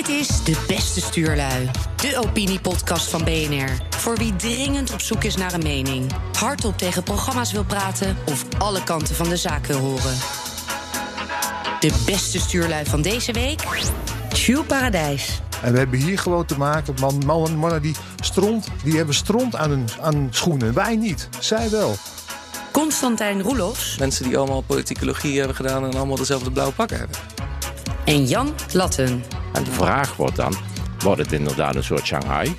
Dit is De Beste Stuurlui, de opiniepodcast van BNR. Voor wie dringend op zoek is naar een mening, hardop tegen programma's wil praten of alle kanten van de zaak wil horen. De beste stuurlui van deze week, Jules Paradijs. En we hebben hier gewoon te maken met man, mannen, mannen die stront, die hebben stront aan hun aan schoenen. Wij niet, zij wel. Constantijn Roelofs Mensen die allemaal politicologie hebben gedaan en allemaal dezelfde blauwe pakken hebben. en Jan Latten. En de vraag wordt dan, wordt het inderdaad een soort Shanghai?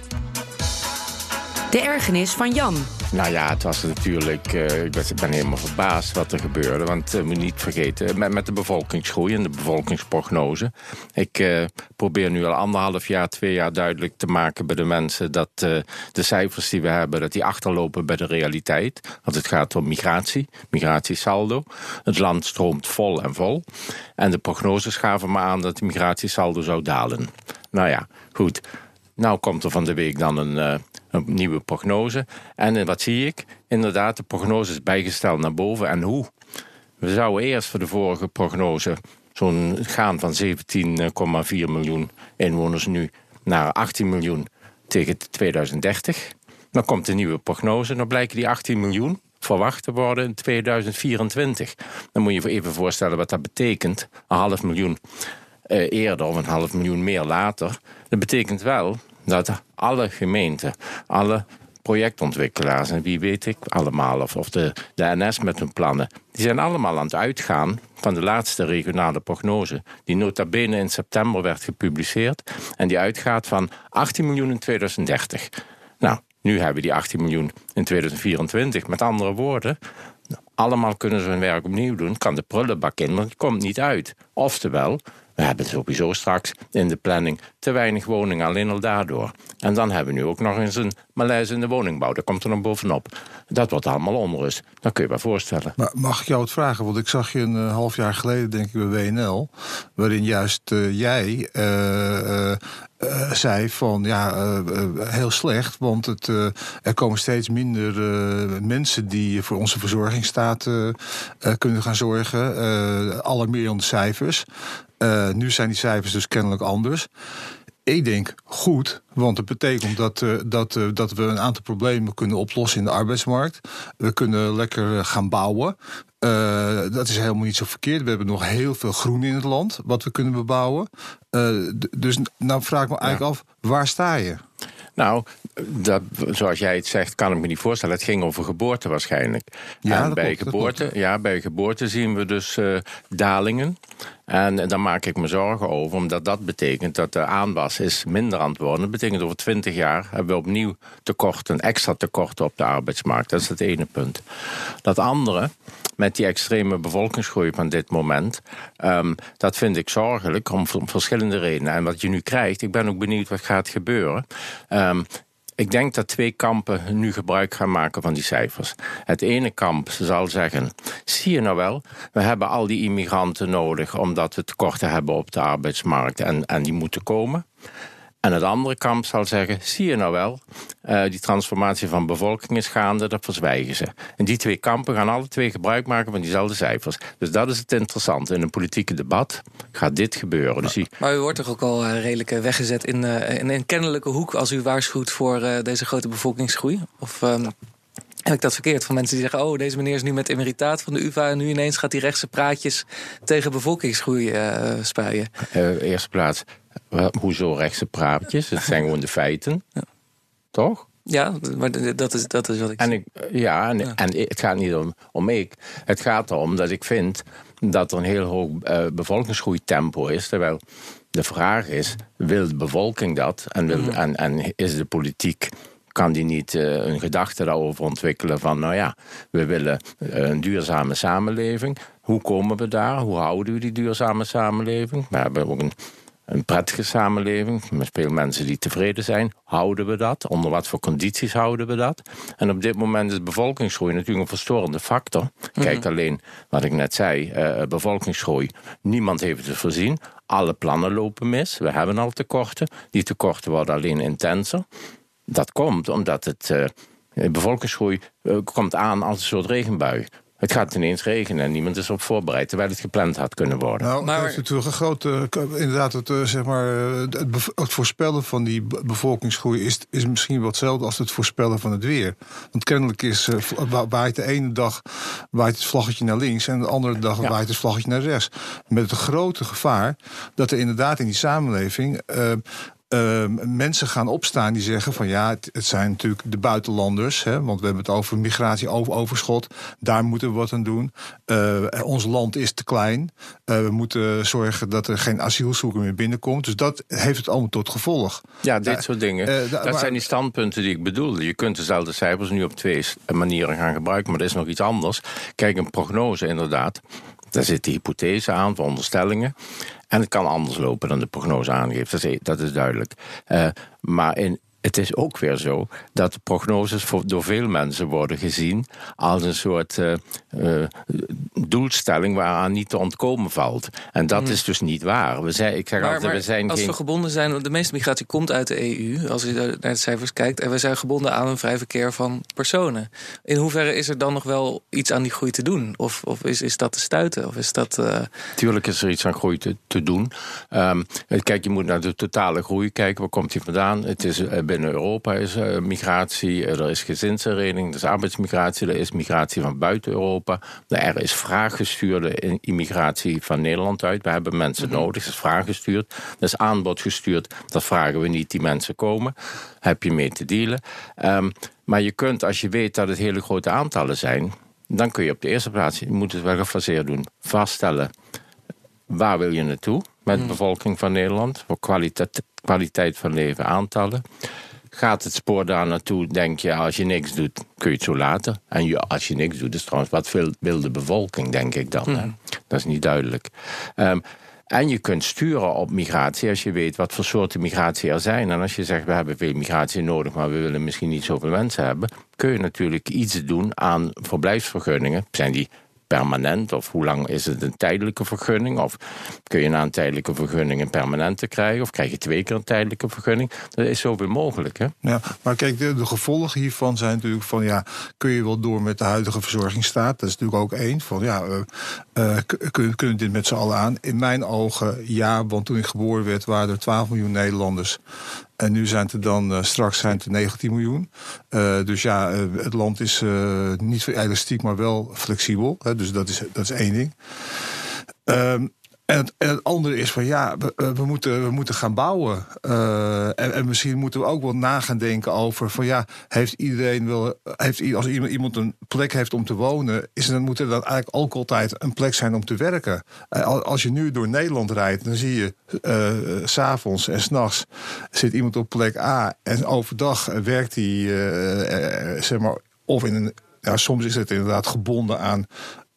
De ergernis van Jan. Nou ja, het was natuurlijk, eh, ik ik ben helemaal verbaasd wat er gebeurde. Want uh, moet niet vergeten, met, met de bevolkingsgroei en de bevolkingsprognose. Ik eh, probeer nu al anderhalf jaar, twee jaar duidelijk te maken bij de mensen... dat eh, de cijfers die we hebben, dat die achterlopen bij de realiteit. Want het gaat om migratie, migratiesaldo. Het land stroomt vol en vol. En de prognoses gaven me aan dat de migratiesaldo zou dalen. Nou ja, goed. Nou komt er van de week dan een, eh, een nieuwe prognose. En eh, wat zie ik? Inderdaad, de prognose is bijgesteld naar boven. En hoe? We zouden eerst voor de vorige prognose zo'n gaan van 17,4 miljoen inwoners nu naar 18 miljoen tegen 2030. Dan komt de nieuwe prognose. Dan blijken die 18 miljoen verwacht te worden in 2024. Dan moet je je even voorstellen wat dat betekent. Een half miljoen eh, eerder of een half miljoen meer later. Dat betekent wel dat alle gemeenten, alle projectontwikkelaars en wie weet ik allemaal, of, of de, de NS met hun plannen, die zijn allemaal aan het uitgaan van de laatste regionale prognose, die nota bene in september werd gepubliceerd en die uitgaat van 18 miljoen in 2030. Nou, nu hebben we die 18 miljoen in 2024. Met andere woorden, allemaal kunnen ze hun werk opnieuw doen. Kan de prullenbak in, want het komt niet uit. Oftewel, we hebben sowieso straks in de planning te weinig woningen, alleen al daardoor. En dan hebben we nu ook nog eens een malaise in de woningbouw. Dat komt er nog bovenop. Dat wordt allemaal onrust. Dat kun je wel voorstellen. Maar mag ik jou wat vragen? Want ik zag je een eh, half jaar geleden, denk ik, bij WNL... waarin juist eh, jij eh, zei van, ja, heel slecht... want het, er komen steeds minder mensen die voor onze verzorgingsstaat kunnen gaan zorgen. Eh alarmerende cijfers. Eh, nu zijn die cijfers dus kennelijk anders. Ik denk goed, want het betekent dat, eh, dat, eh, dat we een aantal problemen kunnen oplossen in de arbeidsmarkt. We kunnen lekker gaan bouwen. Dat is helemaal niet zo verkeerd. We hebben nog heel veel groen in het land wat we kunnen bebouwen. Dus nou vraag ik me eigenlijk af, waar sta je? Nou, dat, zoals jij het zegt, kan ik me niet voorstellen. Het ging over geboorte waarschijnlijk. Ja, en dat bij, klopt, geboorte, ja, bij geboorte zien we dus eh, dalingen. En eh, daar maak ik me zorgen over, omdat dat betekent dat de aanwas is minder aan het worden. Dat betekent over twintig jaar hebben we opnieuw tekort, een extra tekort op de arbeidsmarkt. Dat is het ene punt. Dat andere, met die extreme bevolkingsgroei van dit moment, ehm, dat vind ik zorgelijk om, om verschillende redenen. En wat je nu krijgt, ik ben ook benieuwd wat gaat gebeuren. Ehm, ik denk dat twee kampen nu gebruik gaan maken van die cijfers. Het ene kamp zal zeggen: zie je nou wel, we hebben al die immigranten nodig omdat we tekorten hebben op de arbeidsmarkt en, en die moeten komen. En het andere kamp zal zeggen: zie je nou wel, eh, die transformatie van bevolking is gaande, dat verzwijgen ze. En die twee kampen gaan alle twee gebruik maken van diezelfde cijfers. Dus dat is het interessante. In een politieke debat gaat dit gebeuren. Dus Maar u wordt toch ook al eh, redelijk eh, weggezet in, in een kennelijke hoek als u waarschuwt voor deze grote bevolkingsgroei? Of ehm, heb ik dat verkeerd? Van mensen die zeggen: Oh, deze meneer is nu met emeritaat van de UVA en nu ineens gaat hij rechtse praatjes tegen bevolkingsgroei spuien. eh eerste plaats, hoezo rechtse praatjes? Het zijn gewoon de feiten. Toch? Ja, maar dat is, dat is wat ik En ik, ja, en, en het gaat niet om, om ik. Het gaat erom dat ik vind dat er een heel hoog eh, bevolkingsgroeitempo is. Terwijl de vraag is, wil de bevolking dat? En, wil, en, en is de politiek, kan die niet eh, een gedachte daarover ontwikkelen van... nou ja, we willen eh, een duurzame samenleving. Hoe komen we daar? Hoe houden we die duurzame samenleving? We hebben ook een een prettige samenleving, met veel mensen die tevreden zijn. Houden we dat? Onder wat voor condities houden we dat? En op dit moment is bevolkingsgroei natuurlijk een verstorende factor. Kijk alleen wat ik net zei, eh, bevolkingsgroei. Niemand heeft het voorzien. Alle plannen lopen mis. We hebben al tekorten. Die tekorten worden alleen intenser. Dat komt omdat het, eh, bevolkingsgroei eh, komt aan als een soort regenbui. Het gaat ineens regenen en niemand is op voorbereid, terwijl het gepland had kunnen worden. Nou, Maar- dat is natuurlijk een grote. Inderdaad, het, eh, zeg maar, eh, het, voorspellen van die be- bevolkingsgroei is, is misschien wel hetzelfde als het voorspellen van het weer. Want kennelijk is, eh, vla- wa- waait de ene dag waait het vlaggetje naar links en de andere dag Ja. waait het vlaggetje naar rechts. Met het grote gevaar dat er inderdaad in die samenleving. Eh, mensen gaan opstaan die zeggen van ja, het, het zijn natuurlijk de buitenlanders, hè, want we hebben het over migratie, over overschot. Daar moeten we wat aan doen. Eh, ons land is te klein. Eh, we moeten zorgen dat er geen asielzoeker meer binnenkomt. Dus dat heeft het allemaal tot gevolg. Ja, dit Ja, soort dingen. eh, da- dat maar- zijn die standpunten die ik bedoelde. Je kunt dezelfde cijfers nu op twee manieren gaan gebruiken, maar dat is nog iets anders. Kijk, een prognose inderdaad. Daar zit de hypothese aan, veronderstellingen. En het kan anders lopen dan de prognose aangeeft. Dat is, is duidelijk. Eh, maar in, het is ook weer zo dat prognoses voor, door veel mensen worden gezien als een soort eh, eh, doelstelling waaraan niet te ontkomen valt. En dat is dus niet waar. We zijn, ik zeg Maar, altijd, maar we zijn als geen. we gebonden zijn, de meeste migratie komt uit de EU, als je naar de cijfers kijkt, en we zijn gebonden aan een vrij verkeer van personen. In hoeverre is er dan nog wel iets aan die groei te doen? Of, of is, is dat te stuiten? Of is dat. eh, Tuurlijk is er iets aan groei te, te doen. Ehm, kijk, je moet naar de totale groei kijken. Waar komt die vandaan? Het is, binnen Europa is eh, migratie, eh, er is gezinshereniging, er is arbeidsmigratie, er is migratie van buiten Europa. Er is vraaggestuurde immigratie van Nederland uit. We hebben mensen nodig, dat is vraaggestuurd. Dat is aanbod gestuurd, dat vragen we niet, die mensen komen. Heb je mee te dealen. Ehm, maar je kunt, als je weet dat het hele grote aantallen zijn, dan kun je op de eerste plaats, je moet het wel gefaseerd doen, vaststellen waar wil je naartoe met de bevolking van Nederland? Voor kwaliteit, kwaliteit van leven aantallen. Gaat het spoor daar naartoe, denk je, als je niks doet, kun je het zo laten. En je, als je niks doet, is trouwens, wat wil, wil de bevolking, denk ik dan. Hè? Dat is niet duidelijk. Ehm, en je kunt sturen op migratie als je weet wat voor soorten migratie er zijn. En als je zegt, we hebben veel migratie nodig, maar we willen misschien niet zoveel mensen hebben, kun je natuurlijk iets doen aan verblijfsvergunningen. Zijn die permanent? Of hoe lang is het een tijdelijke vergunning? Of kun je na een tijdelijke vergunning een permanente krijgen? Of krijg je twee keer een tijdelijke vergunning? Dat is zoveel mogelijk, hè? Ja, maar kijk, de, gevolgen hiervan zijn natuurlijk van ja, kun je wel door met de huidige verzorgingsstaat? Dat is natuurlijk ook één van ja, eh, eh, kun- kun- kunnen we dit met z'n allen aan? In mijn ogen ja, want toen ik geboren werd waren er 12 miljoen Nederlanders. En nu zijn het er dan eh, straks zijn het er 19 miljoen. Eh, dus ja, eh, het land is niet elastiek, maar wel flexibel. Hè, dus dat is, dat is één ding. Ehm, en, het, andere is van ja, we, eh, we moeten, we moeten gaan bouwen. Eh, en, en misschien moeten we ook wel na gaan denken over van ja, heeft iedereen wel, heeft, als iemand, een plek heeft om te wonen, is dan moet er dan eigenlijk ook altijd een plek zijn om te werken. Eh, al- als je nu door Nederland rijdt, dan zie je s s'avonds en s'nachts zit iemand op plek A en overdag werkt hij, zeg maar, of in een. Ja, soms is het inderdaad gebonden aan,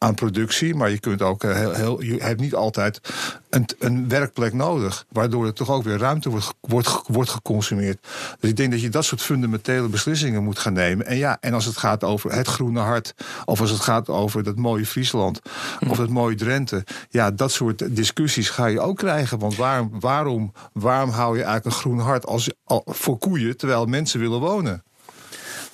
aan productie, maar je kunt ook eh, heel, heel, je hebt niet altijd een, een werkplek nodig, waardoor er toch ook weer ruimte wordt, wordt, wordt geconsumeerd. Dus ik denk dat je dat soort fundamentele beslissingen moet gaan nemen. En ja, en als het gaat over het groene hart, of als het gaat over dat mooie Friesland, of dat mooie Drenthe, ja, dat soort discussies ga je ook krijgen. Want waarom, waarom, waarom hou je eigenlijk een groen hart als, al- voor koeien, terwijl mensen willen wonen?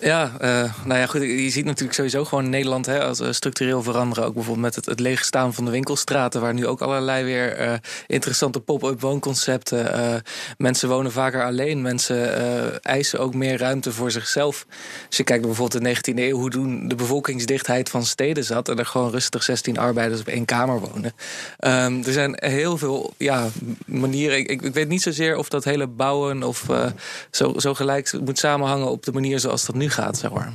Ja, eh, nou ja, goed. Je ziet natuurlijk sowieso gewoon Nederland hè, als eh, structureel veranderen. Ook bijvoorbeeld met het, het leegstaan van de winkelstraten, waar nu ook allerlei weer eh, interessante pop-up woonconcepten. mensen wonen vaker alleen. Mensen eisen ook meer ruimte voor zichzelf. Als je kijkt bijvoorbeeld de 19e eeuw, hoe toen de bevolkingsdichtheid van steden zat. En er gewoon rustig 16 arbeiders op één kamer wonen. Ehm, er zijn heel veel ja, manieren. Ik, ik, weet niet zozeer of dat hele bouwen of zo, zo gelijk moet samenhangen op de manier zoals dat nu gaat, zeg maar.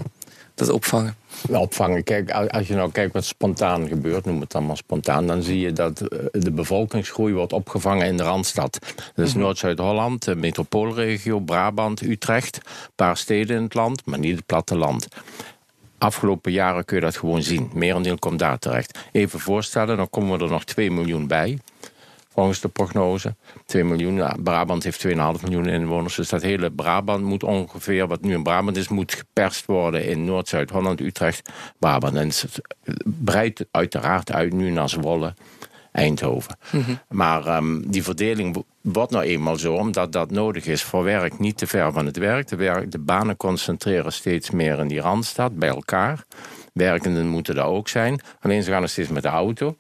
Dat opvangen. opvangen. Kijk, als je nou kijkt wat spontaan gebeurt, noem het allemaal spontaan, dan zie je dat eh, de bevolkingsgroei wordt opgevangen in de Randstad. Is Noord-Zuid-Holland, de metropoolregio, Brabant, Utrecht, een paar steden in het land, maar niet het platteland. Afgelopen jaren kun je dat gewoon zien. Merendeel komt daar terecht. Even voorstellen, dan komen we er nog 2 miljoen bij. Volgens de prognose. 2 miljoen. Nou, Brabant heeft 2,5 miljoen inwoners. Dus dat hele Brabant moet ongeveer, wat nu in Brabant is, moet geperst worden in Noord, Zuid-Holland, Utrecht, Brabant. En het breidt uiteraard uit nu naar Zwolle, Eindhoven. Maar ehm, die verdeling wo- wordt nou eenmaal zo, omdat dat nodig is voor werk niet te ver van het werk. De, werk, de banen concentreren steeds meer in die randstad bij elkaar. Werkenden moeten daar ook zijn. Alleen ze gaan nog steeds met de auto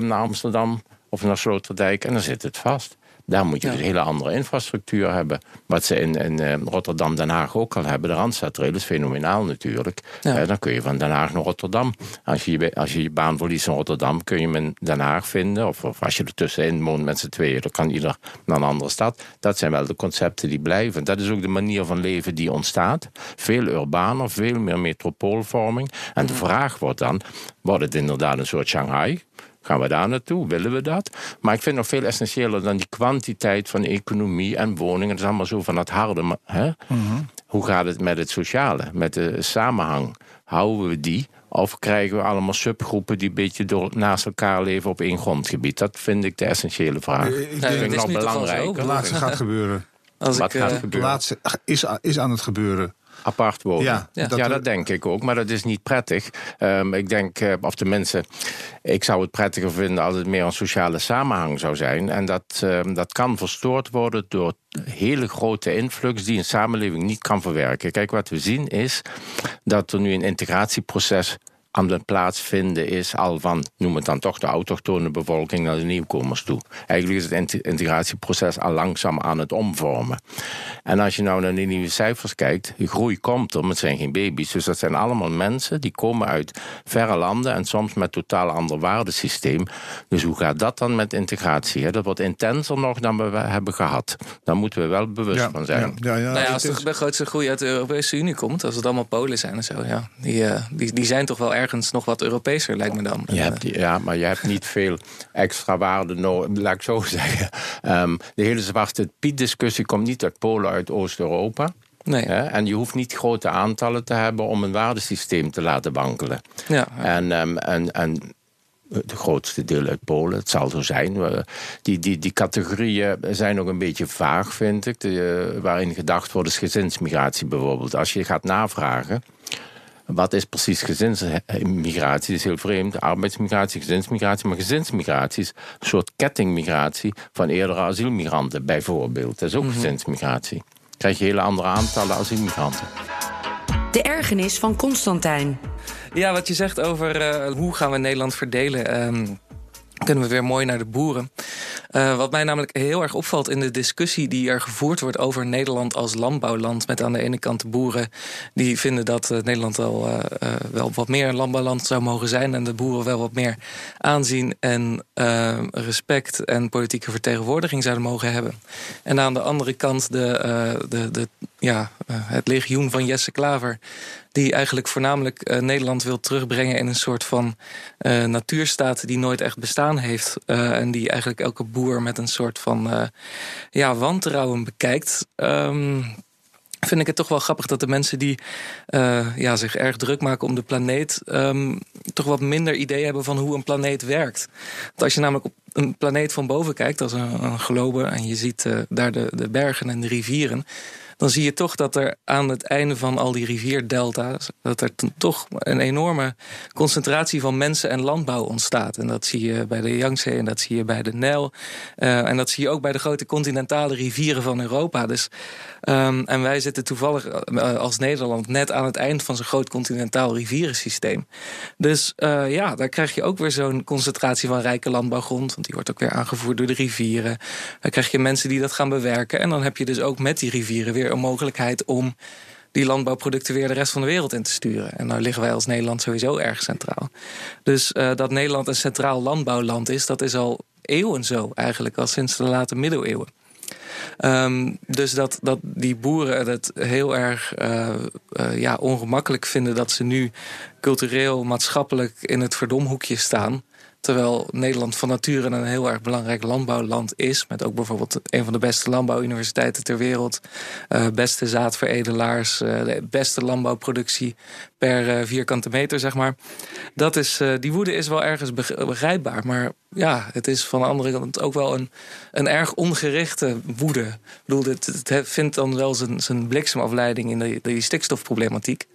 naar Amsterdam of naar Sloterdijk en dan zit het vast. Daar moet je dus een hele andere infrastructuur hebben. Wat ze in, in uh, Rotterdam, Den Haag ook al hebben. De Randstadrail is fenomenaal natuurlijk. Ja. Uh, dan kun je van Den Haag naar Rotterdam. Als je je, als je, je baan verliest in Rotterdam, kun je hem in Den Haag vinden. Of, of als je er tussenin woont met z'n tweeën, dan kan ieder naar een andere stad. Dat zijn wel de concepten die blijven. Dat is ook de manier van leven die ontstaat. Veel urbaner, veel meer metropoolvorming. En de vraag wordt dan, wordt het inderdaad een soort Shanghai? Gaan we daar naartoe? Willen we dat? Maar ik vind nog veel essentiëler dan die kwantiteit van economie en woningen. Dat is allemaal zo van het harde. Hè? Mhm. Hoe gaat het met het sociale, met de samenhang? Houden we die? Of krijgen we allemaal subgroepen die een beetje door, naast elkaar leven op één grondgebied? Dat vind ik de essentiële vraag. Ik denk, dat vind nog belangrijk. De laatste gaat gebeuren. Als Wat ik, gaat gebeuren? De laatste is, is aan het gebeuren apart wonen. Ja, ja. Dat, ja, dat denk ik ook. Maar dat is niet prettig. Um, ik denk, uh, of de mensen... Ik zou het prettiger vinden als het meer een sociale samenhang zou zijn. En dat, um, dat kan verstoord worden door hele grote influx... die een samenleving niet kan verwerken. Kijk, wat we zien is dat er nu een integratieproces aan het plaatsvinden is al van, noem het dan toch, de autochtone bevolking naar de nieuwkomers toe. Eigenlijk is het integratieproces al langzaam aan het omvormen. En als je nou naar die nieuwe cijfers kijkt, de groei komt er, maar het zijn geen baby's. Dus dat zijn allemaal mensen die komen uit verre landen en soms met totaal ander waardesysteem. Dus hoe gaat dat dan met integratie? Dat wordt intenser nog dan we hebben gehad. Daar moeten we wel bewust van zijn. Ja, ja, nou ja, als de grootste groei uit de Europese Unie komt, als het allemaal Polen zijn en zo, ja, die, uh, die, die zijn toch wel erg ergens nog wat Europeeser, lijkt me dan. Je hebt, ja, maar je hebt niet veel extra waarde nodig, laat ik zo zeggen. Um, de hele Zwarte Piet-discussie komt niet uit Polen, uit Oost-Europa. Nee. En je hoeft niet grote aantallen te hebben om een waardesysteem te laten wankelen. Ja, En, um, en, en de grootste deel uit Polen, het zal zo zijn. Die, die, die categorieën zijn nog een beetje vaag, vind ik. De, waarin gedacht wordt is gezinsmigratie bijvoorbeeld. Als je gaat navragen, wat is precies gezinsmigratie? Dat is heel vreemd. Arbeidsmigratie, gezinsmigratie. Maar gezinsmigratie is een soort kettingmigratie van eerdere asielmigranten, bijvoorbeeld. Dat is ook mm gezinsmigratie. Dan krijg je hele andere aantallen asielmigranten. De ergernis van Constantijn. Ja, wat je zegt over uh, hoe gaan we Nederland verdelen. Um, kunnen we weer mooi naar de boeren. Uh, wat mij namelijk heel erg opvalt in de discussie die er gevoerd wordt over Nederland als landbouwland. Met aan de ene kant de boeren die vinden dat uh, Nederland wel, uh, wel wat meer een landbouwland zou mogen zijn. En de boeren wel wat meer aanzien en respect en politieke vertegenwoordiging zouden mogen hebben. En aan de andere kant de, de, de, ja, het legioen van Jesse Klaver die eigenlijk voornamelijk uh, Nederland wil terugbrengen in een soort van uh, natuurstaat die nooit echt bestaan heeft. Uh, en die eigenlijk elke boer met een soort van ja, wantrouwen bekijkt. Um, vind ik het toch wel grappig dat de mensen die ja, zich erg druk maken om de planeet. Um, toch wat minder idee hebben van hoe een planeet werkt. Want als je namelijk op een planeet van boven kijkt, als een, een globe, en je ziet daar de, de bergen en de rivieren dan zie je toch dat er aan het einde van al die rivierdelta's... dat er toch een enorme concentratie van mensen en landbouw ontstaat. En dat zie je bij de Yangtze en dat zie je bij de Nijl. Uh, en dat zie je ook bij de grote continentale rivieren van Europa. Dus, um, en wij zitten toevallig uh, als Nederland net aan het eind van zo'n groot continentaal rivierensysteem. Dus uh, ja, daar krijg je ook weer zo'n concentratie van rijke landbouwgrond. Want die wordt ook weer aangevoerd door de rivieren. Dan krijg je mensen die dat gaan bewerken. En dan heb je dus ook met die rivieren weer een mogelijkheid om die landbouwproducten weer de rest van de wereld in te sturen. En nou liggen wij als Nederland sowieso erg centraal. Dus uh, dat Nederland een centraal landbouwland is, dat is al eeuwen zo eigenlijk, al sinds de late middeleeuwen. Um, dus dat, dat die boeren het heel erg uh, uh, ja, ongemakkelijk vinden dat ze nu cultureel, maatschappelijk in het verdomhoekje staan. Terwijl Nederland van nature een heel erg belangrijk landbouwland is. Met ook bijvoorbeeld een van de beste landbouwuniversiteiten ter wereld. Uh, beste zaadveredelaars. Uh, de beste landbouwproductie per uh, vierkante meter, zeg maar. Dat is, die woede is wel ergens begrijpbaar. Maar ja, het is van de andere kant ook wel een, een erg ongerichte woede. Ik bedoel, het, het vindt dan wel zijn, zijn bliksemafleiding in die, die stikstofproblematiek.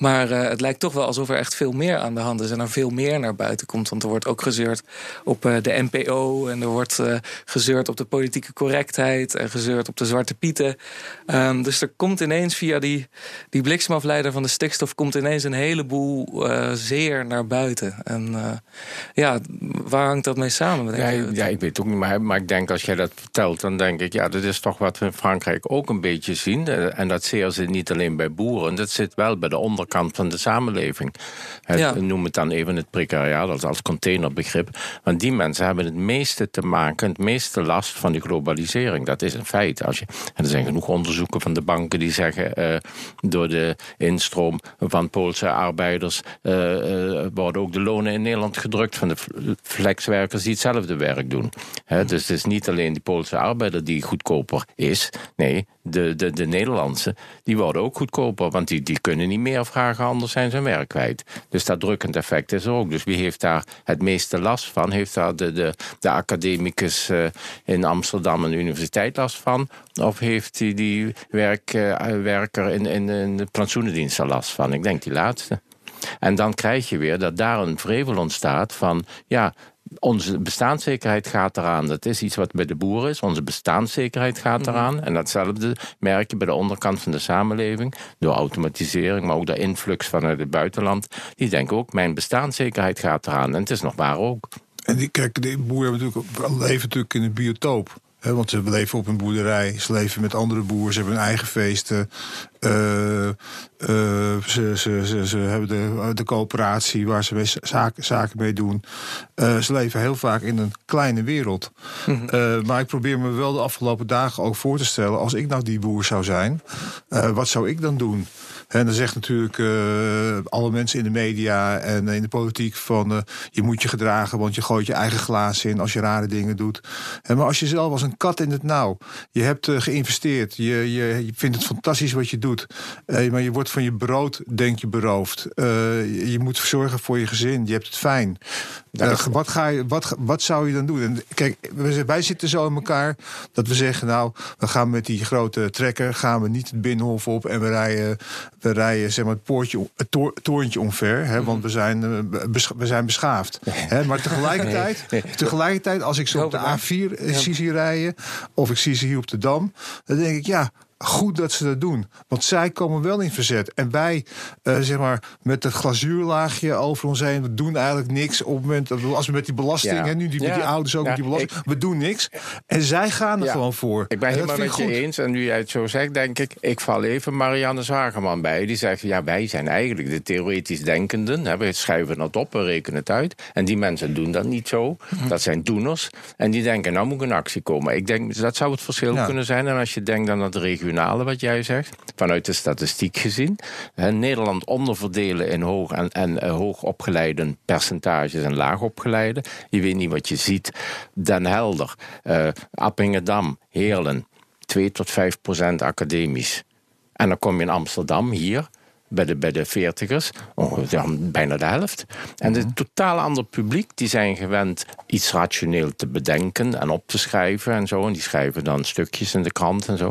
Maar uh, het lijkt toch wel alsof er echt veel meer aan de hand is en er veel meer naar buiten komt. Want er wordt ook gezeurd op uh, de NPO en er wordt uh, gezeurd op de politieke correctheid en gezeurd op de zwarte pieten. Um, dus er komt ineens via die, die bliksemafleider van de stikstof komt ineens een heleboel zeer naar buiten. En ja, waar hangt dat mee samen? Ja, ja, ik weet het ook niet, maar, maar ik denk als jij dat vertelt, dan denk ik, ja, dat is toch wat we in Frankrijk ook een beetje zien. En dat zeer zit niet alleen bij boeren, dat zit wel bij de onderkant van de samenleving. Het, ja. Noem het dan even het precariaat als, als containerbegrip. Want die mensen hebben het meeste te maken, het meeste last van die globalisering. Dat is een feit. Als je, en er zijn genoeg onderzoeken van de banken die zeggen, uh, door de instroom van Poolse arbeiders uh, uh, worden ook de lonen in Nederland gedrukt van de flexwerkers die hetzelfde werk doen. He, dus het is niet alleen die Poolse arbeider die goedkoper is. Nee, de, de, de Nederlandse, die worden ook goedkoper. Want die, die kunnen niet meer vragen, anders zijn zijn werk kwijt. Dus dat drukkend effect is er ook. Dus wie heeft daar het meeste last van? Heeft daar de, de, de academicus uh, in Amsterdam een universiteit last van? Of heeft die, die werk, uh, werker in, in, in de plantsoenendienst er last van? Ik denk die laatste. En dan krijg je weer dat daar een vrevel ontstaat van... ja, onze bestaanszekerheid gaat eraan. Dat is iets wat bij de boeren is. Onze bestaanszekerheid gaat mhm. eraan. En datzelfde merk je bij de onderkant van de samenleving. Door automatisering, maar ook de influx vanuit het buitenland. Die denken ook, mijn bestaanszekerheid gaat eraan. En het is nog waar ook. En die, kijk, de boeren natuurlijk, leven natuurlijk in een biotoop want ze leven op een boerderij, ze leven met andere boeren, ze hebben hun eigen feesten. Uh, uh, ze, ze, ze, ze, hebben de, de coöperatie waar ze zaken, zaken mee doen. Uh, ze leven heel vaak in een kleine wereld. Mm maar ik probeer me wel de afgelopen dagen ook voor te stellen... als ik nou die boer zou zijn, wat zou ik dan doen? En dan zegt natuurlijk uh, alle mensen in de media en in de politiek van uh, je moet je gedragen, want je gooit je eigen glaas in als je rare dingen doet. En maar als je zelf als een kat in het nauw, je hebt uh, geïnvesteerd, je, je, je, vindt het fantastisch wat je doet, maar je wordt van je brood, denk je, beroofd. je moet zorgen voor je gezin, je hebt het fijn. wat, ga je, wat, wat zou je dan doen? En kijk, wij zitten zo in elkaar dat we zeggen, nou, we gaan met die grote trekker, gaan we niet het binnenhof op en we rijden we rijden zeg maar, het, poortje, het torentje omver, hè, want we zijn, uh, we zijn beschaafd. Hè, maar tegelijkertijd, tegelijkertijd, als ik zo op de A4 zie, zie rijden, of ik zie ze hier op de Dam, dan denk ik, ja, goed dat ze dat doen. Want zij komen wel in verzet. En wij, uh, zeg maar, met het glazuurlaagje over ons heen, we doen eigenlijk niks. Op het moment dat als we met die belasting, ja. hè, nu die, met die ouders ook met die belasting, we doen niks. En zij gaan er gewoon voor. Ik ben helemaal met je eens. En nu jij het zo zegt, denk ik, ik val even Marianne Zagerman bij. Die zegt, ja, wij zijn eigenlijk de theoretisch denkenden. Hè, we schrijven het op, we rekenen het uit. En die mensen doen dat niet zo. Mhm. Dat zijn doeners. En die denken, nou moet een actie komen. Ik denk, dat zou het verschil kunnen zijn. En als je denkt aan het regio wat jij zegt, vanuit de statistiek gezien. Nederland onderverdelen in hoog en, en uh, hoogopgeleide percentages en laagopgeleide. Je weet niet wat je ziet. Den Helder, uh, Appingedam, Heerlen, 2 tot 5 procent academisch. En dan kom je in Amsterdam, hier, bij de, bij de veertigers, ja, bijna de helft. En het totaal ander publiek, die zijn gewend iets rationeel te bedenken en op te schrijven en zo. En die schrijven dan stukjes in de krant en zo.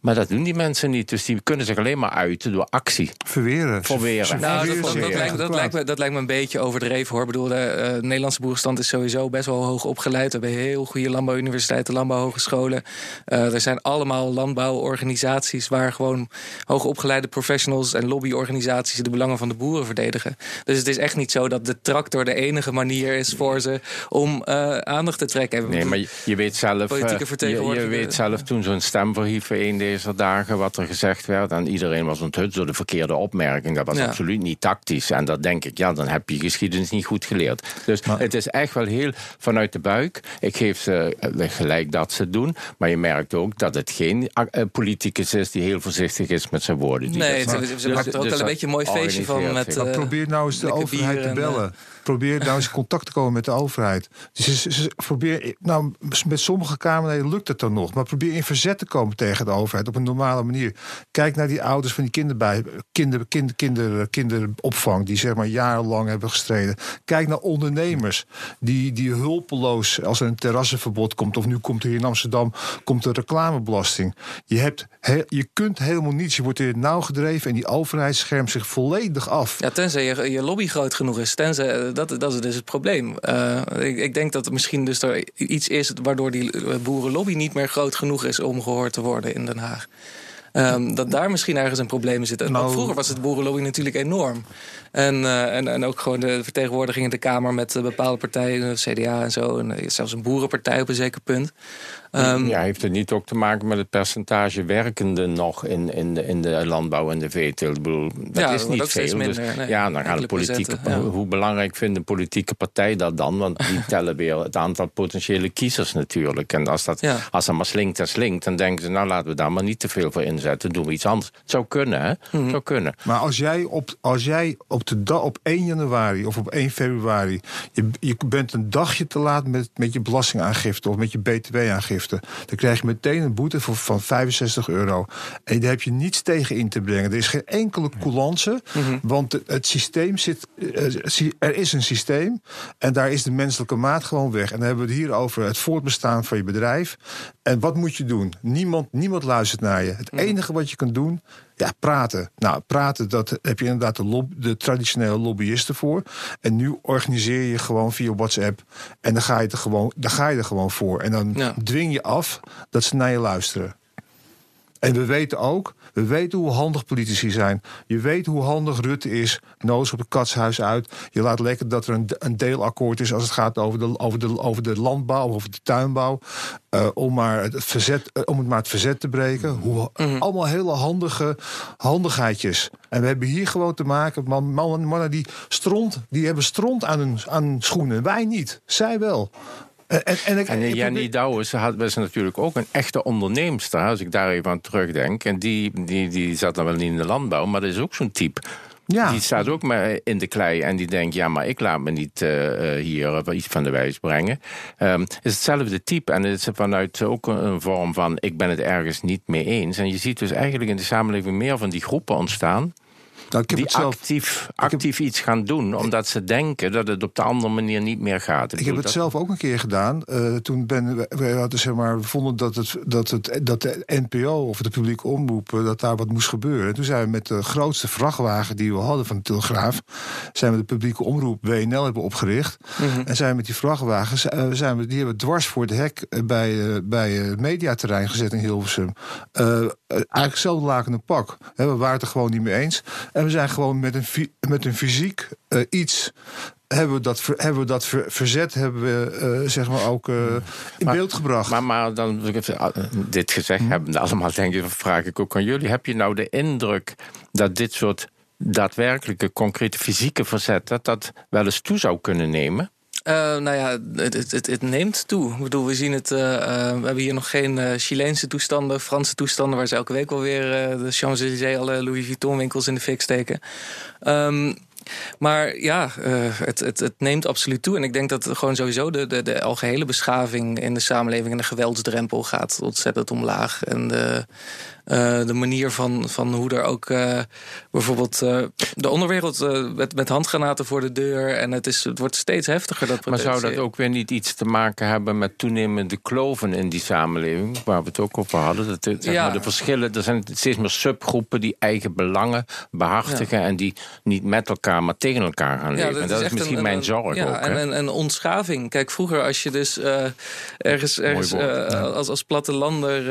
Maar dat doen die mensen niet. Dus die kunnen zich alleen maar uiten door actie. Verweren. Verweren. Nou, dat, dat, lijkt, dat, lijkt me, dat lijkt me een beetje overdreven hoor. Ik bedoel, de uh, Nederlandse boerenstand is sowieso best wel hoog opgeleid. We hebben heel goede landbouwuniversiteiten, landbouwhogescholen. Uh, er zijn allemaal landbouworganisaties waar gewoon hoogopgeleide professionals en lobbyorganisaties de belangen van de boeren verdedigen. Dus het is echt niet zo dat de tractor de enige manier is voor ze om uh, aandacht te trekken. Nee, maar je, je weet zelf. Politieke vertegenwoordigers. Je, je, weet zelf toen zo'n stem verhieven deze dagen wat er gezegd werd. En iedereen was onthut door de verkeerde opmerking. Dat was absoluut niet tactisch. En dat denk ik, ja, dan heb je geschiedenis niet goed geleerd. Dus het is echt wel heel vanuit de buik. Ik geef ze eh, gelijk dat ze doen. Maar je merkt ook dat het geen uh, politicus is die heel voorzichtig is met zijn woorden. Nee, ze, ze, dus, er ook dus wel een beetje een mooi feestje van. Met, uh, probeer nou eens de overheid te bellen probeer nou eens contact te komen met de overheid. Dus probeer, nou, met sommige Kamerleden lukt het dan nog, maar probeer in verzet te komen tegen de overheid. Op een normale manier. Kijk naar die ouders van die kinderbij, kinder, kinder, kinder, kinderopvang, die zeg maar jarenlang hebben gestreden. Kijk naar ondernemers die, die hulpeloos, als er een terrassenverbod komt, of nu komt er in Amsterdam, komt er reclamebelasting. Je, hebt, je kunt helemaal niets. Je wordt in het nauw gedreven en die overheid schermt zich volledig af. Ja, tenzij je, je lobby groot genoeg is. Tenzij, eh, dat, dat is dus het probleem. Uh, ik, ik, denk dat er misschien dus er iets is waardoor die boerenlobby niet meer groot genoeg is om gehoord te worden in Den Haag. Um, dat daar misschien ergens een probleem zit. Nou, vroeger was het boerenlobby natuurlijk enorm. En, uh, en, en ook gewoon de vertegenwoordiging in de Kamer met bepaalde partijen, CDA en zo. En zelfs een boerenpartij op een zeker punt. Um, ja, heeft het niet ook te maken met het percentage werkenden nog in, in, de, in de landbouw en de veeteelt? Ik bedoel, dat ja, is niet veel. Dus, ja, dan gaan de politieke. Ja. Hoe belangrijk vindt een politieke partij dat dan? Want die tellen weer het aantal potentiële kiezers natuurlijk. En als dat, als dat maar slinkt en slinkt, dan denken ze, nou laten we daar maar niet te veel voor inzetten. Doen we iets anders. Het zou kunnen, hè? Mm zou kunnen. Maar als jij op, als jij op, de op 1 januari of op 1 februari, je, je bent een dagje te laat met, met je belastingaangifte of met je btw-aangifte dan krijg je meteen een boete van 65 euro. En daar heb je niets tegen in te brengen. Er is geen enkele coulance, mhm. want het systeem zit. Eh, er is een systeem en daar is de menselijke maat gewoon weg. En dan hebben we het hier over het voortbestaan van je bedrijf. En wat moet je doen? Niemand, niemand luistert naar je. Het mhm. enige wat je kan doen, ja, praten. Nou, praten, dat heb je inderdaad de, de traditionele lobbyisten voor. En nu organiseer je gewoon via WhatsApp. En dan ga je er gewoon, dan ga je er gewoon voor. En dan dwing je af dat ze naar je luisteren. En we weten ook, we weten hoe handig politici zijn. Je weet hoe handig Rutte is. Nodig op het katshuis uit. Je laat lekker dat er een, een deelakkoord is als het gaat over de, over de, over de landbouw, over de tuinbouw. Uh, om, maar het verzet, uh, om het maar het verzet te breken. Hoe, mm -hmm. Allemaal hele handige handigheidjes. En we hebben hier gewoon te maken met mannen, mannen die stront, die hebben stront aan hun aan schoenen. Wij niet. Zij wel. En, en, en Jenny Douwes was natuurlijk ook een echte onderneemster, als ik daar even aan terugdenk. En die, die, die zat dan wel niet in de landbouw, maar dat is ook zo'n type. Ja. Die staat ook maar in de klei en die denkt: ja, maar ik laat me niet uh, hier iets van de wijs brengen. Um, het is hetzelfde type en het is vanuit ook een vorm van: ik ben het ergens niet mee eens. En je ziet dus eigenlijk in de samenleving meer van die groepen ontstaan. Nou, die actief, actief iets gaan doen, omdat ze denken dat het op de andere manier niet meer gaat. Ik, heb het zelf ook een keer gedaan. Uh, toen ben we hadden zeg maar, we vonden dat, het, dat, het, dat de NPO of de publieke omroep uh, dat daar wat moest gebeuren. En toen zijn we met de grootste vrachtwagen die we hadden van de Telegraaf, zijn we de publieke omroep WNL hebben opgericht. Mhm. En zijn we met die vrachtwagens, uh, zijn we, die hebben we dwars voor het hek bij, bij het mediaterrein gezet in Hilversum. eigenlijk hetzelfde lakende pak. we waren het er gewoon niet mee eens. En we zijn gewoon met een, met een fysiek uh, iets hebben we dat, hebben we dat verzet hebben we, uh, zeg maar ook uh, in maar, beeld gebracht. Maar, maar dan, dit gezegd hmm. hebben allemaal, denk ik, vraag ik ook aan jullie. Heb je nou de indruk dat dit soort daadwerkelijke, concrete fysieke verzet... dat dat wel eens toe zou kunnen nemen? Uh, nou ja, het, het, neemt toe. Ik bedoel, we zien het. Uh, uh, we hebben hier nog geen Chileense toestanden, Franse toestanden, waar ze elke week wel weer de Champs-Élysées, alle Louis Vuitton winkels in de fik steken. Um, maar ja, het, het, het, neemt absoluut toe. En ik denk dat gewoon sowieso de, de, de algehele beschaving in de samenleving en de geweldsdrempel gaat ontzettend omlaag. En de, uh, de manier van, van hoe er ook uh, bijvoorbeeld uh, de onderwereld met, met handgranaten voor de deur. En het, is, het wordt steeds heftiger. Dat maar zou dat ook weer niet iets te maken hebben met toenemende kloven in die samenleving? Waar we het ook over hadden. Dat, zeg ja. maar, de verschillen, er zijn steeds meer subgroepen die eigen belangen behartigen. Ja. En die niet met elkaar, maar tegen elkaar gaan leven. Dat, dat is, misschien een, mijn zorg ja, ook. En, en, en ontschaving. Kijk, vroeger als je dus ergens, ergens als, als plattelander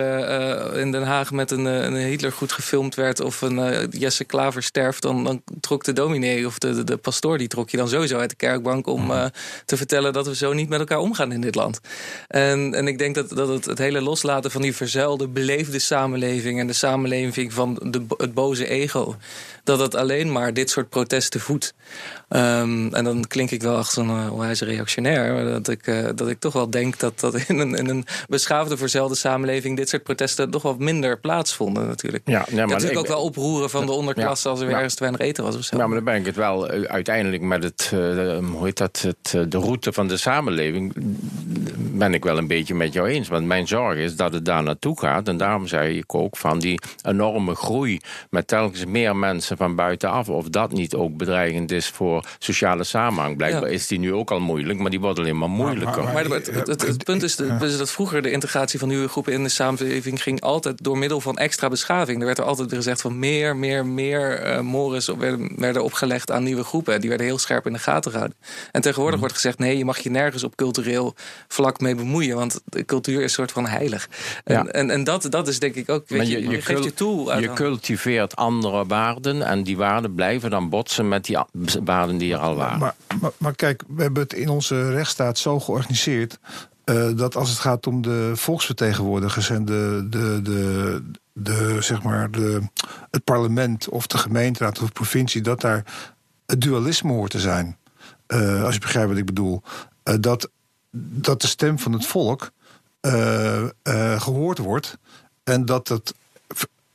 in Den Haag met een een Hitler goed gefilmd werd of een uh, Jesse Klaver sterft, dan, dan trok de dominee of de, de, de, pastoor, die trok je dan sowieso uit de kerkbank om mhm. eh, te vertellen dat we zo niet met elkaar omgaan in dit land. En, en ik denk dat, dat het, het hele loslaten van die verzuilde, beleefde samenleving en de samenleving van de, het boze ego, dat het alleen maar dit soort protesten voedt. Ehm, en dan klink ik wel zo'n uh, onwijs reactionair. Dat ik, uh, dat ik toch wel denk dat, dat in, een, in een beschaafde, verzelde samenleving dit soort protesten toch wat minder plaatsvonden natuurlijk. Ja, ja maar natuurlijk ook wel oproeren van de onderklasse als er weer ergens te weinig eten was of zo. Ja, maar dan ben ik het wel uh, uiteindelijk met het, hoe heet dat, het, de route van de samenleving ben ik wel een beetje met jou eens. Want mijn zorg is dat het daar naartoe gaat. En daarom zei ik ook van die enorme groei met telkens meer mensen van buitenaf. Of dat niet ook bedreigend is voor sociale samenhang. Blijkbaar is die nu ook al moeilijk, maar die wordt alleen maar moeilijker. Maar, het, het, het, punt is, dat vroeger de integratie van nieuwe groepen in de samenleving ging altijd door middel van extra beschaving. Er werd er altijd gezegd van meer, meer, meer uh, mores werden, werden opgelegd aan nieuwe groepen. Die werden heel scherp in de gaten gehouden. En tegenwoordig mhm. wordt gezegd: nee, je mag je nergens op cultureel vlak mee bemoeien, want de cultuur is een soort van heilig. En, en, en, dat, dat is denk ik ook. Weet je, je, je, geeft je toe. Je cultiveert andere waarden en die waarden blijven dan botsen met die waarden die er al waren. Maar, maar, maar kijk, we hebben het in onze rechtsstaat zo georganiseerd. Uh, dat als het gaat om de volksvertegenwoordigers en de, de, de, de, zeg maar de, het parlement of de gemeenteraad of de provincie, dat daar het dualisme hoort te zijn. Uh, als je begrijpt wat ik bedoel. Uh, dat, dat de stem van het volk gehoord wordt en dat het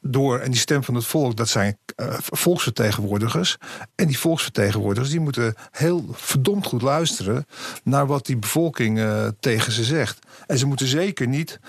door, en die stem van het volk, dat zijn volksvertegenwoordigers. En die volksvertegenwoordigers die moeten heel verdomd goed luisteren naar wat die bevolking tegen ze zegt. En ze moeten zeker niet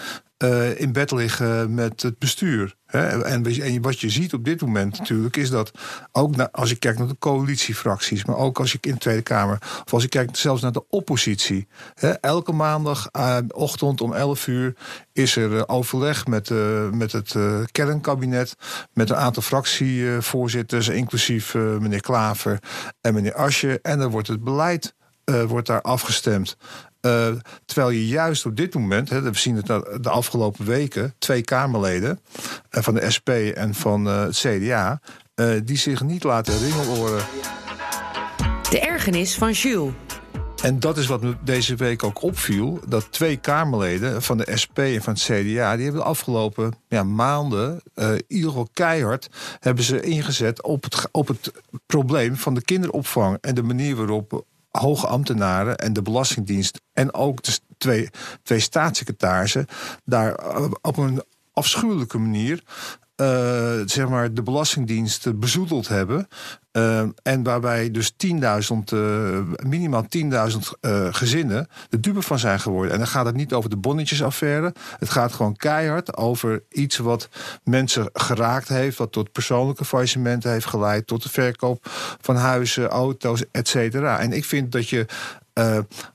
uh, in bed liggen met het bestuur. Hè? En, wat je ziet op dit moment natuurlijk is dat ook als je kijkt naar de coalitiefracties, maar ook als je in de Tweede Kamer, of als je kijkt zelfs naar de oppositie. Hè? Elke maandagochtend om 11 uur is er uh, overleg met, uh, met het uh, kernkabinet, met een aantal fractievoorzitters, inclusief meneer Klaver en meneer Asje. En dan wordt het beleid wordt daar afgestemd. Uh, terwijl je juist op dit moment, hè, we zien het de afgelopen weken, twee Kamerleden uh, van de SP en van uh, het CDA, die zich niet laten ringeloren. De ergernis van Jules. En dat is wat me deze week ook opviel. Dat twee Kamerleden van de SP en van het CDA... die hebben de afgelopen ja, maanden, uh, ieder geval keihard... hebben ze ingezet op het, op het probleem van de kinderopvang... en de manier waarop hoge ambtenaren en de Belastingdienst en ook de twee, twee staatssecretarissen daar eh, op een afschuwelijke manier uh, zeg maar de Belastingdienst bezoedeld hebben. Uh, en waarbij dus 10.000, uh, minimaal 10.000 gezinnen de dupe van zijn geworden. En dan gaat het niet over de bonnetjesaffaire. Het gaat gewoon keihard over iets wat mensen geraakt heeft. Wat tot persoonlijke faillissementen heeft geleid. Tot de verkoop van huizen, auto's, et cetera. En ik vind dat je,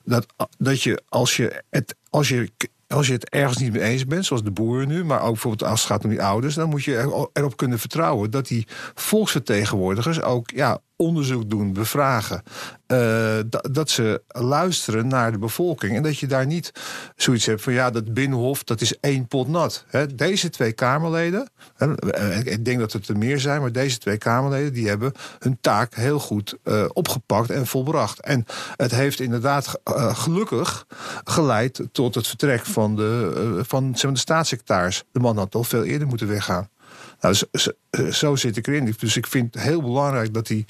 dat, dat je als je het als je als je het ergens niet mee eens bent, zoals de boeren nu, maar ook bijvoorbeeld als het gaat om die ouders, dan moet je erop kunnen vertrouwen dat die volksvertegenwoordigers ook ja, onderzoek doen, bevragen. Uh, dat ze luisteren naar de bevolking. En dat je daar niet zoiets hebt van ja, dat Binnenhof, dat is één pot nat. deze twee Kamerleden, ik denk dat het er meer zijn, maar deze twee Kamerleden die hebben hun taak heel goed uh, opgepakt en volbracht. En het heeft inderdaad gelukkig geleid tot het vertrek van de, van, de staatssecretaris. De man had al veel eerder moeten weggaan. Nou, zo, zit ik erin. Dus ik vind het heel belangrijk dat, die,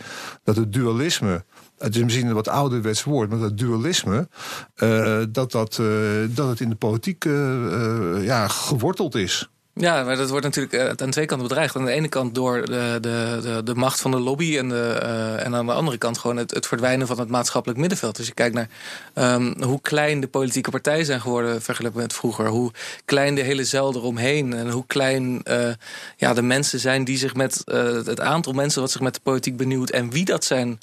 dat het dualisme. Het is misschien een wat ouderwets woord, maar dat dualisme. Uh, dat, dat, uh, dat het in de politiek uh, ja, geworteld is. Ja, maar dat wordt natuurlijk uh, aan twee kanten bedreigd. Aan de ene kant door de, de, de, macht van de lobby en, de, uh, en aan de andere kant gewoon het, het verdwijnen van het maatschappelijk middenveld. Dus je kijkt naar um, hoe klein de politieke partijen zijn geworden vergeleken met vroeger. Hoe klein de hele zeil eromheen en hoe klein uh, ja, de mensen zijn die zich met het aantal mensen wat zich met de politiek benieuwt en wie dat zijn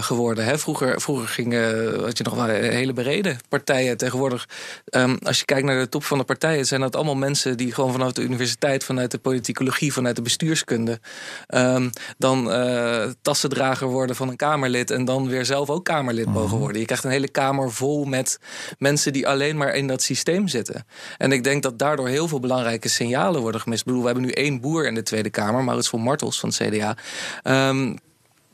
geworden. Hè? Vroeger, vroeger gingen had je nog wel hele bereden partijen. Tegenwoordig, um, als je kijkt naar de top van de partijen, zijn dat allemaal mensen die gewoon vanaf de universiteit, vanuit de politicologie, vanuit de bestuurskunde. Um, dan uh, tassendrager worden van een Kamerlid en dan weer zelf ook Kamerlid mhm. mogen worden. Je krijgt een hele Kamer vol met mensen die alleen maar in dat systeem zitten. En ik denk dat daardoor heel veel belangrijke signalen worden gemist. Ik bedoel, we hebben nu één boer in de Tweede Kamer, Maurits van Martels van het CDA. Um,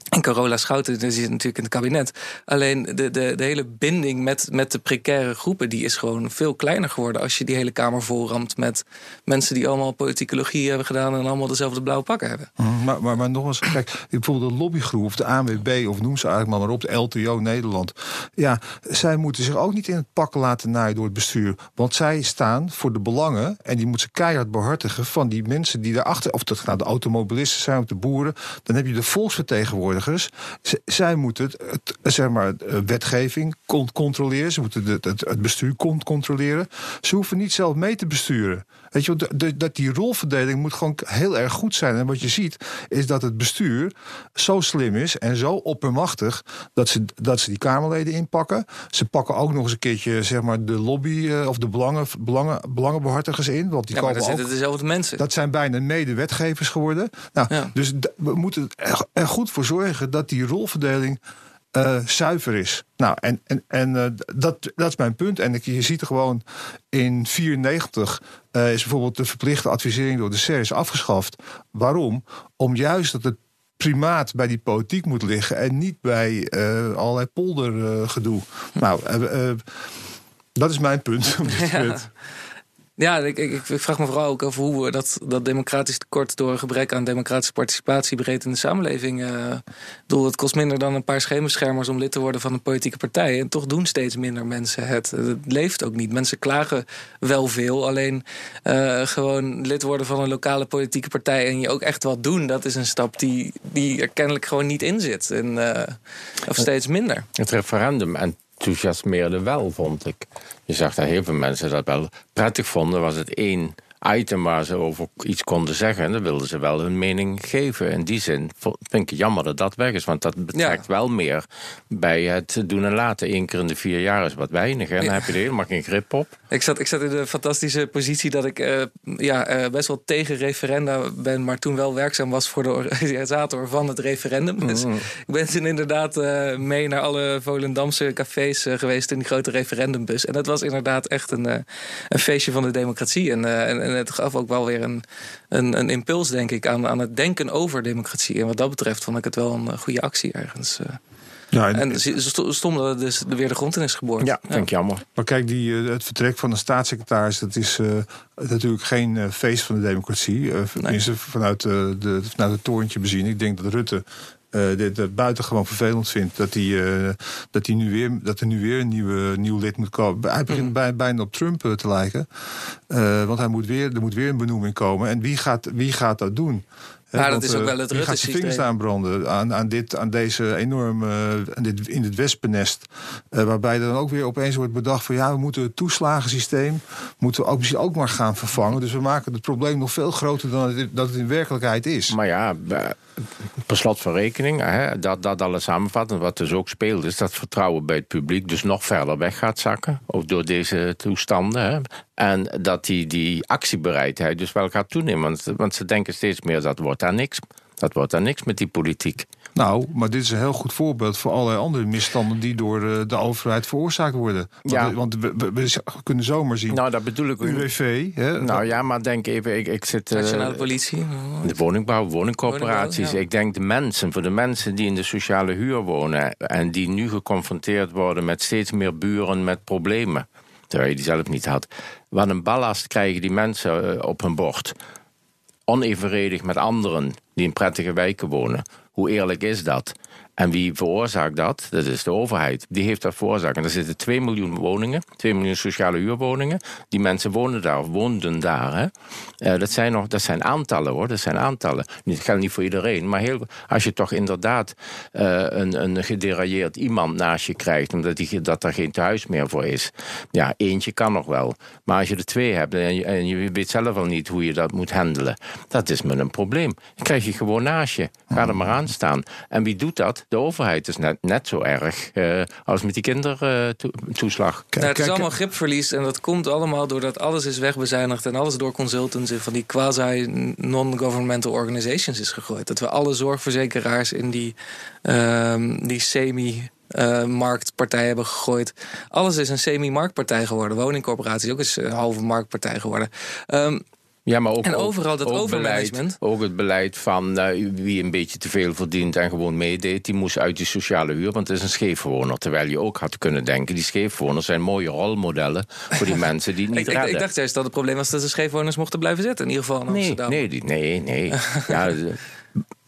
En Carola Schouten die zit natuurlijk in het kabinet. Alleen de, de, de hele binding met, met de precaire groepen... die is gewoon veel kleiner geworden... als je die hele Kamer volramt met mensen... die allemaal politicologie hebben gedaan... en allemaal dezelfde blauwe pakken hebben. Mhm, maar, maar, maar nog eens, kijk, bijvoorbeeld de lobbygroep... of de ANWB, of noem ze eigenlijk maar, maar op... de LTO Nederland. Ja, zij moeten zich ook niet in het pak laten naaien door het bestuur. Want zij staan voor de belangen... en die moeten ze keihard behartigen... van die mensen die daarachter... of dat nou de automobilisten zijn of de boeren... dan heb je de volksvertegenwoordigers zij moeten het, zeg maar, wetgeving controleren. Ze moeten het, het bestuur controleren. Ze hoeven niet zelf mee te besturen. Weet je, dat die rolverdeling moet gewoon heel erg goed zijn. En wat je ziet, is dat het bestuur zo slim is en zo oppermachtig dat ze, dat ze die Kamerleden inpakken. Ze pakken ook nog eens een keertje zeg maar, de lobby eh, of de belangen, belangen, belangenbehartigers in. Want die ja, maar dat zitten dezelfde mensen. Dat zijn bijna medewetgevers geworden. Nou, Dus we moeten er goed voor zorgen dat die rolverdeling uh, zuiver is. Nou, en, en, en uh, dat, dat is mijn punt. En je ziet er gewoon in 94 uh, is bijvoorbeeld de verplichte advisering door de SER afgeschaft. Waarom? Om juist dat het primaat bij die politiek moet liggen en niet bij allerlei poldergedoe. nou, dat is mijn punt ja. Ja, ik, ik, ik, vraag me vooral ook over hoe we dat, dat democratisch tekort door gebrek aan democratische participatie breed in de samenleving. Uh, bedoel, het kost minder dan een paar schemerschermers om lid te worden van een politieke partij. En toch doen steeds minder mensen het. Het leeft ook niet. Mensen klagen wel veel. Alleen uh, gewoon lid worden van een lokale politieke partij en je ook echt wat doen, dat is een stap die, die er kennelijk gewoon niet in zit. En, uh, of steeds minder. Het referendum enthousiasmeerde wel, vond ik. Je zag dat heel veel mensen dat wel prettig vonden. Was het één item waar ze over iets konden zeggen. En dan wilden ze wel hun mening geven. In die zin vind ik het jammer dat dat weg is. Want dat betrekt wel meer bij het doen en laten. Eén keer in de vier jaar is wat weinig. En dan heb je er helemaal geen grip op. Ik zat, ik zat in de fantastische positie dat ik uh, ja, uh, best wel tegen referenda ben. Maar toen wel werkzaam was voor de organisator van het referendum. Dus mm. ik ben toen inderdaad uh, mee naar alle Volendamse cafés geweest in die grote referendumbus. En dat was inderdaad echt een, een feestje van de democratie. En, en en het gaf ook wel weer een, een, een impuls, denk ik, aan, aan het denken over democratie. En wat dat betreft vond ik het wel een goede actie ergens. Eh. Ja, en, en stom dat het dus weer de grond in is geboord. Ja, vind ik jammer. Maar kijk, die, eh, het vertrek van de staatssecretaris... dat is uh, natuurlijk geen uh, feest van de democratie. Uh, nee. vanuit, de, vanuit het torentje bezien. Ik denk dat Rutte uh, dit, dat buitengewoon vervelend vindt dat, hij, uh, dat, hij nu weer, dat er nu weer een nieuwe, nieuw lid moet komen. Hij begint mm. bijna op Trump uh, te lijken. want hij moet weer, er moet weer een benoeming komen. En wie gaat, wie gaat dat doen? Maar dat is ook wel het Rutte gaat je vingers aanbranden aan, aan, dit, aan deze enorme, aan dit, in dit wespennest. Uh, waarbij er dan ook weer opeens wordt bedacht van ja, we moeten het toeslagensysteem moeten we ook misschien ook maar gaan vervangen. Dus we maken het probleem nog veel groter dan het, dat het in werkelijkheid is. Maar ja, per slot van rekening, hè, dat, dat alles samenvatten, wat dus ook speelt, is dat vertrouwen bij het publiek dus nog verder weg gaat zakken. Ook door deze toestanden. Hè. En dat die, die actiebereidheid dus wel gaat toenemen. Want, want ze denken steeds meer dat wordt daar niks. Dat wordt daar niks met die politiek. Nou, maar dit is een heel goed voorbeeld voor allerlei andere misstanden die door eh, de overheid veroorzaakt worden. Want, ja. want we, we, kunnen zomaar zien. Nou, dat bedoel ik. UWV. Hè? Nou ja, maar denk even, ik, ik zit. Uh, Nationale politie. De woningbouw, woningcorporaties. Ik denk de mensen, voor de mensen die in de sociale huur wonen en die nu geconfronteerd worden met steeds meer buren met problemen. Terwijl je die zelf niet had. Wat een ballast krijgen die mensen eh, op hun bord. Onevenredig met anderen die in prettige wijken wonen. Hoe eerlijk is dat? En wie veroorzaakt dat? Dat is de overheid. Die heeft dat veroorzaakt. En er zitten 2 miljoen woningen, 2 miljoen sociale huurwoningen. Die mensen wonen daar, woonden daar. Uh, dat, zijn nog, dat zijn aantallen hoor, dat zijn aantallen. Dat geldt niet voor iedereen, maar heel, als je toch inderdaad uh, een, een gederailleerd iemand naast je krijgt, omdat die, dat er geen thuis meer voor is. Ja, eentje kan nog wel. Maar als je er twee hebt en je, en je weet zelf al niet hoe je dat moet handelen, dat is met een probleem. Dan krijg je gewoon naast je. Ga er maar aan staan. En wie doet dat? De overheid is net, net zo erg uh, als met die kindertoeslag. Uh, nou, het is allemaal gripverlies en dat komt allemaal doordat alles is wegbezuinigd en alles door consultants en van die quasi-non-governmental organizations is gegooid. Dat we alle zorgverzekeraars in die, uh, die semi- uh, marktpartij hebben gegooid. Alles is een semi-marktpartij geworden. Woningcorporaties ook eens een halve marktpartij geworden. Um, Ja, maar ook, En overal dat ook overmanagement. Beleid, ook het beleid van eh, wie een beetje te veel verdient en gewoon meedeed, die moest uit die sociale huur, want het is een scheefwoner. Terwijl je ook had kunnen denken, die scheefwoners zijn mooie rolmodellen voor die mensen die niet Ik, ik, dacht juist dat het probleem was dat de scheefwoners mochten blijven zitten. In ieder geval in Nee, Amsterdam. nee, die- nee, nee. ja,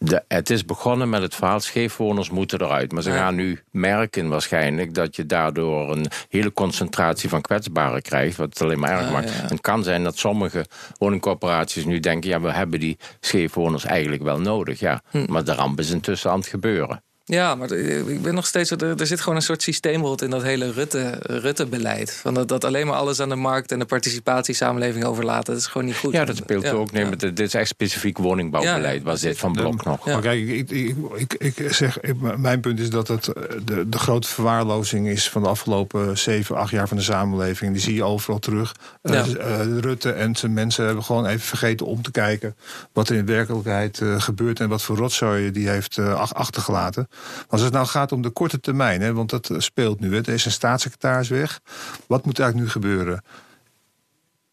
de- het is begonnen met het verhaal scheefwoners moeten eruit. Maar ze Ja. gaan nu merken waarschijnlijk dat je daardoor een hele concentratie van kwetsbaren krijgt. Wat het alleen maar erg Ja, maakt. ja. Het kan zijn dat sommige woningcorporaties nu denken: ja, we hebben die scheefwoners eigenlijk wel nodig. Ja. Hm. Maar de ramp is intussen aan het gebeuren. Ja, maar eh, ik ben nog steeds. Er, er zit gewoon een soort systeemrot in dat hele Rutte- Rutte-beleid. Van dat, dat alleen maar alles aan de markt en de participatiesamenleving overlaten. Dat is gewoon niet goed. Ja, dat speelt Ja, ook. Nee, ja. maar dit is echt specifiek woningbouwbeleid. Ja, waar dat zit is- van Blok nog? Ja. Maar kijk, ik, ik, ik, ik zeg, ik- mijn punt is dat het eh, de, de grote verwaarlozing is van de afgelopen zeven, acht jaar van de samenleving. Die zie je overal terug. Eh, Ja. Rutte en zijn mensen hebben gewoon even vergeten om te kijken wat er in werkelijkheid gebeurt en wat voor rotzooi die heeft ach- achtergelaten. Als het nou gaat om de korte termijn, hè, want dat eh, speelt nu. Hè, er is een staatssecretaris weg. Wat moet eigenlijk nu gebeuren?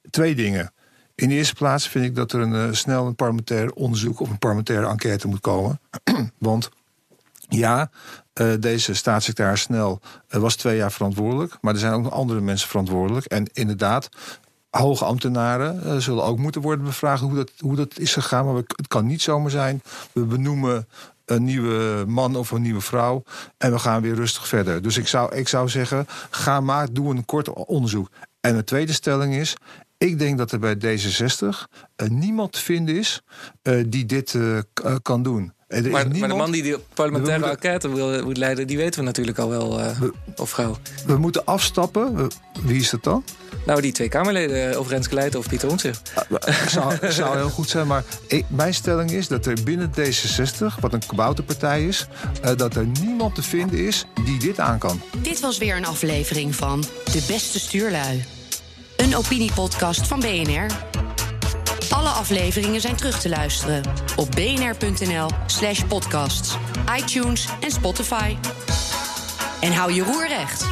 Twee dingen. In de eerste plaats vind ik dat er een, eh, snel een parlementair onderzoek of een parlementaire enquête moet komen. Want ja, eh, deze staatssecretaris Snel was twee jaar verantwoordelijk. Maar er zijn ook nog andere mensen verantwoordelijk. En inderdaad, hoge ambtenaren zullen ook moeten worden bevraagd hoe dat, hoe dat is gegaan. Maar het kan niet zomaar zijn. We benoemen een nieuwe man of een nieuwe vrouw. En we gaan weer rustig verder. Dus ik zou, ik zou zeggen, ga maar, doe een kort onderzoek. En de tweede stelling is. Ik denk dat er bij D66 eh, niemand te vinden is eh, die dit eh, kan doen. Maar, maar de man die de parlementaire moeten- enquête wil, moet leiden, die weten we natuurlijk al wel. We- of vrouw. We moeten afstappen. Wie is dat dan? Nou, die twee Kamerleden, eh, of Renske Leijten of Pieter Omtzigt. zou, zou heel goed zijn. Maar ik- mijn stelling is dat er binnen D66, wat een kabouterpartij is, eh, dat er niemand te vinden is die dit aan kan. Dit was weer een aflevering van De Beste Stuurlui. Een opiniepodcast van BNR. Alle afleveringen zijn terug te luisteren op bnr.nl slash podcasts, iTunes en Spotify. En hou je roer recht.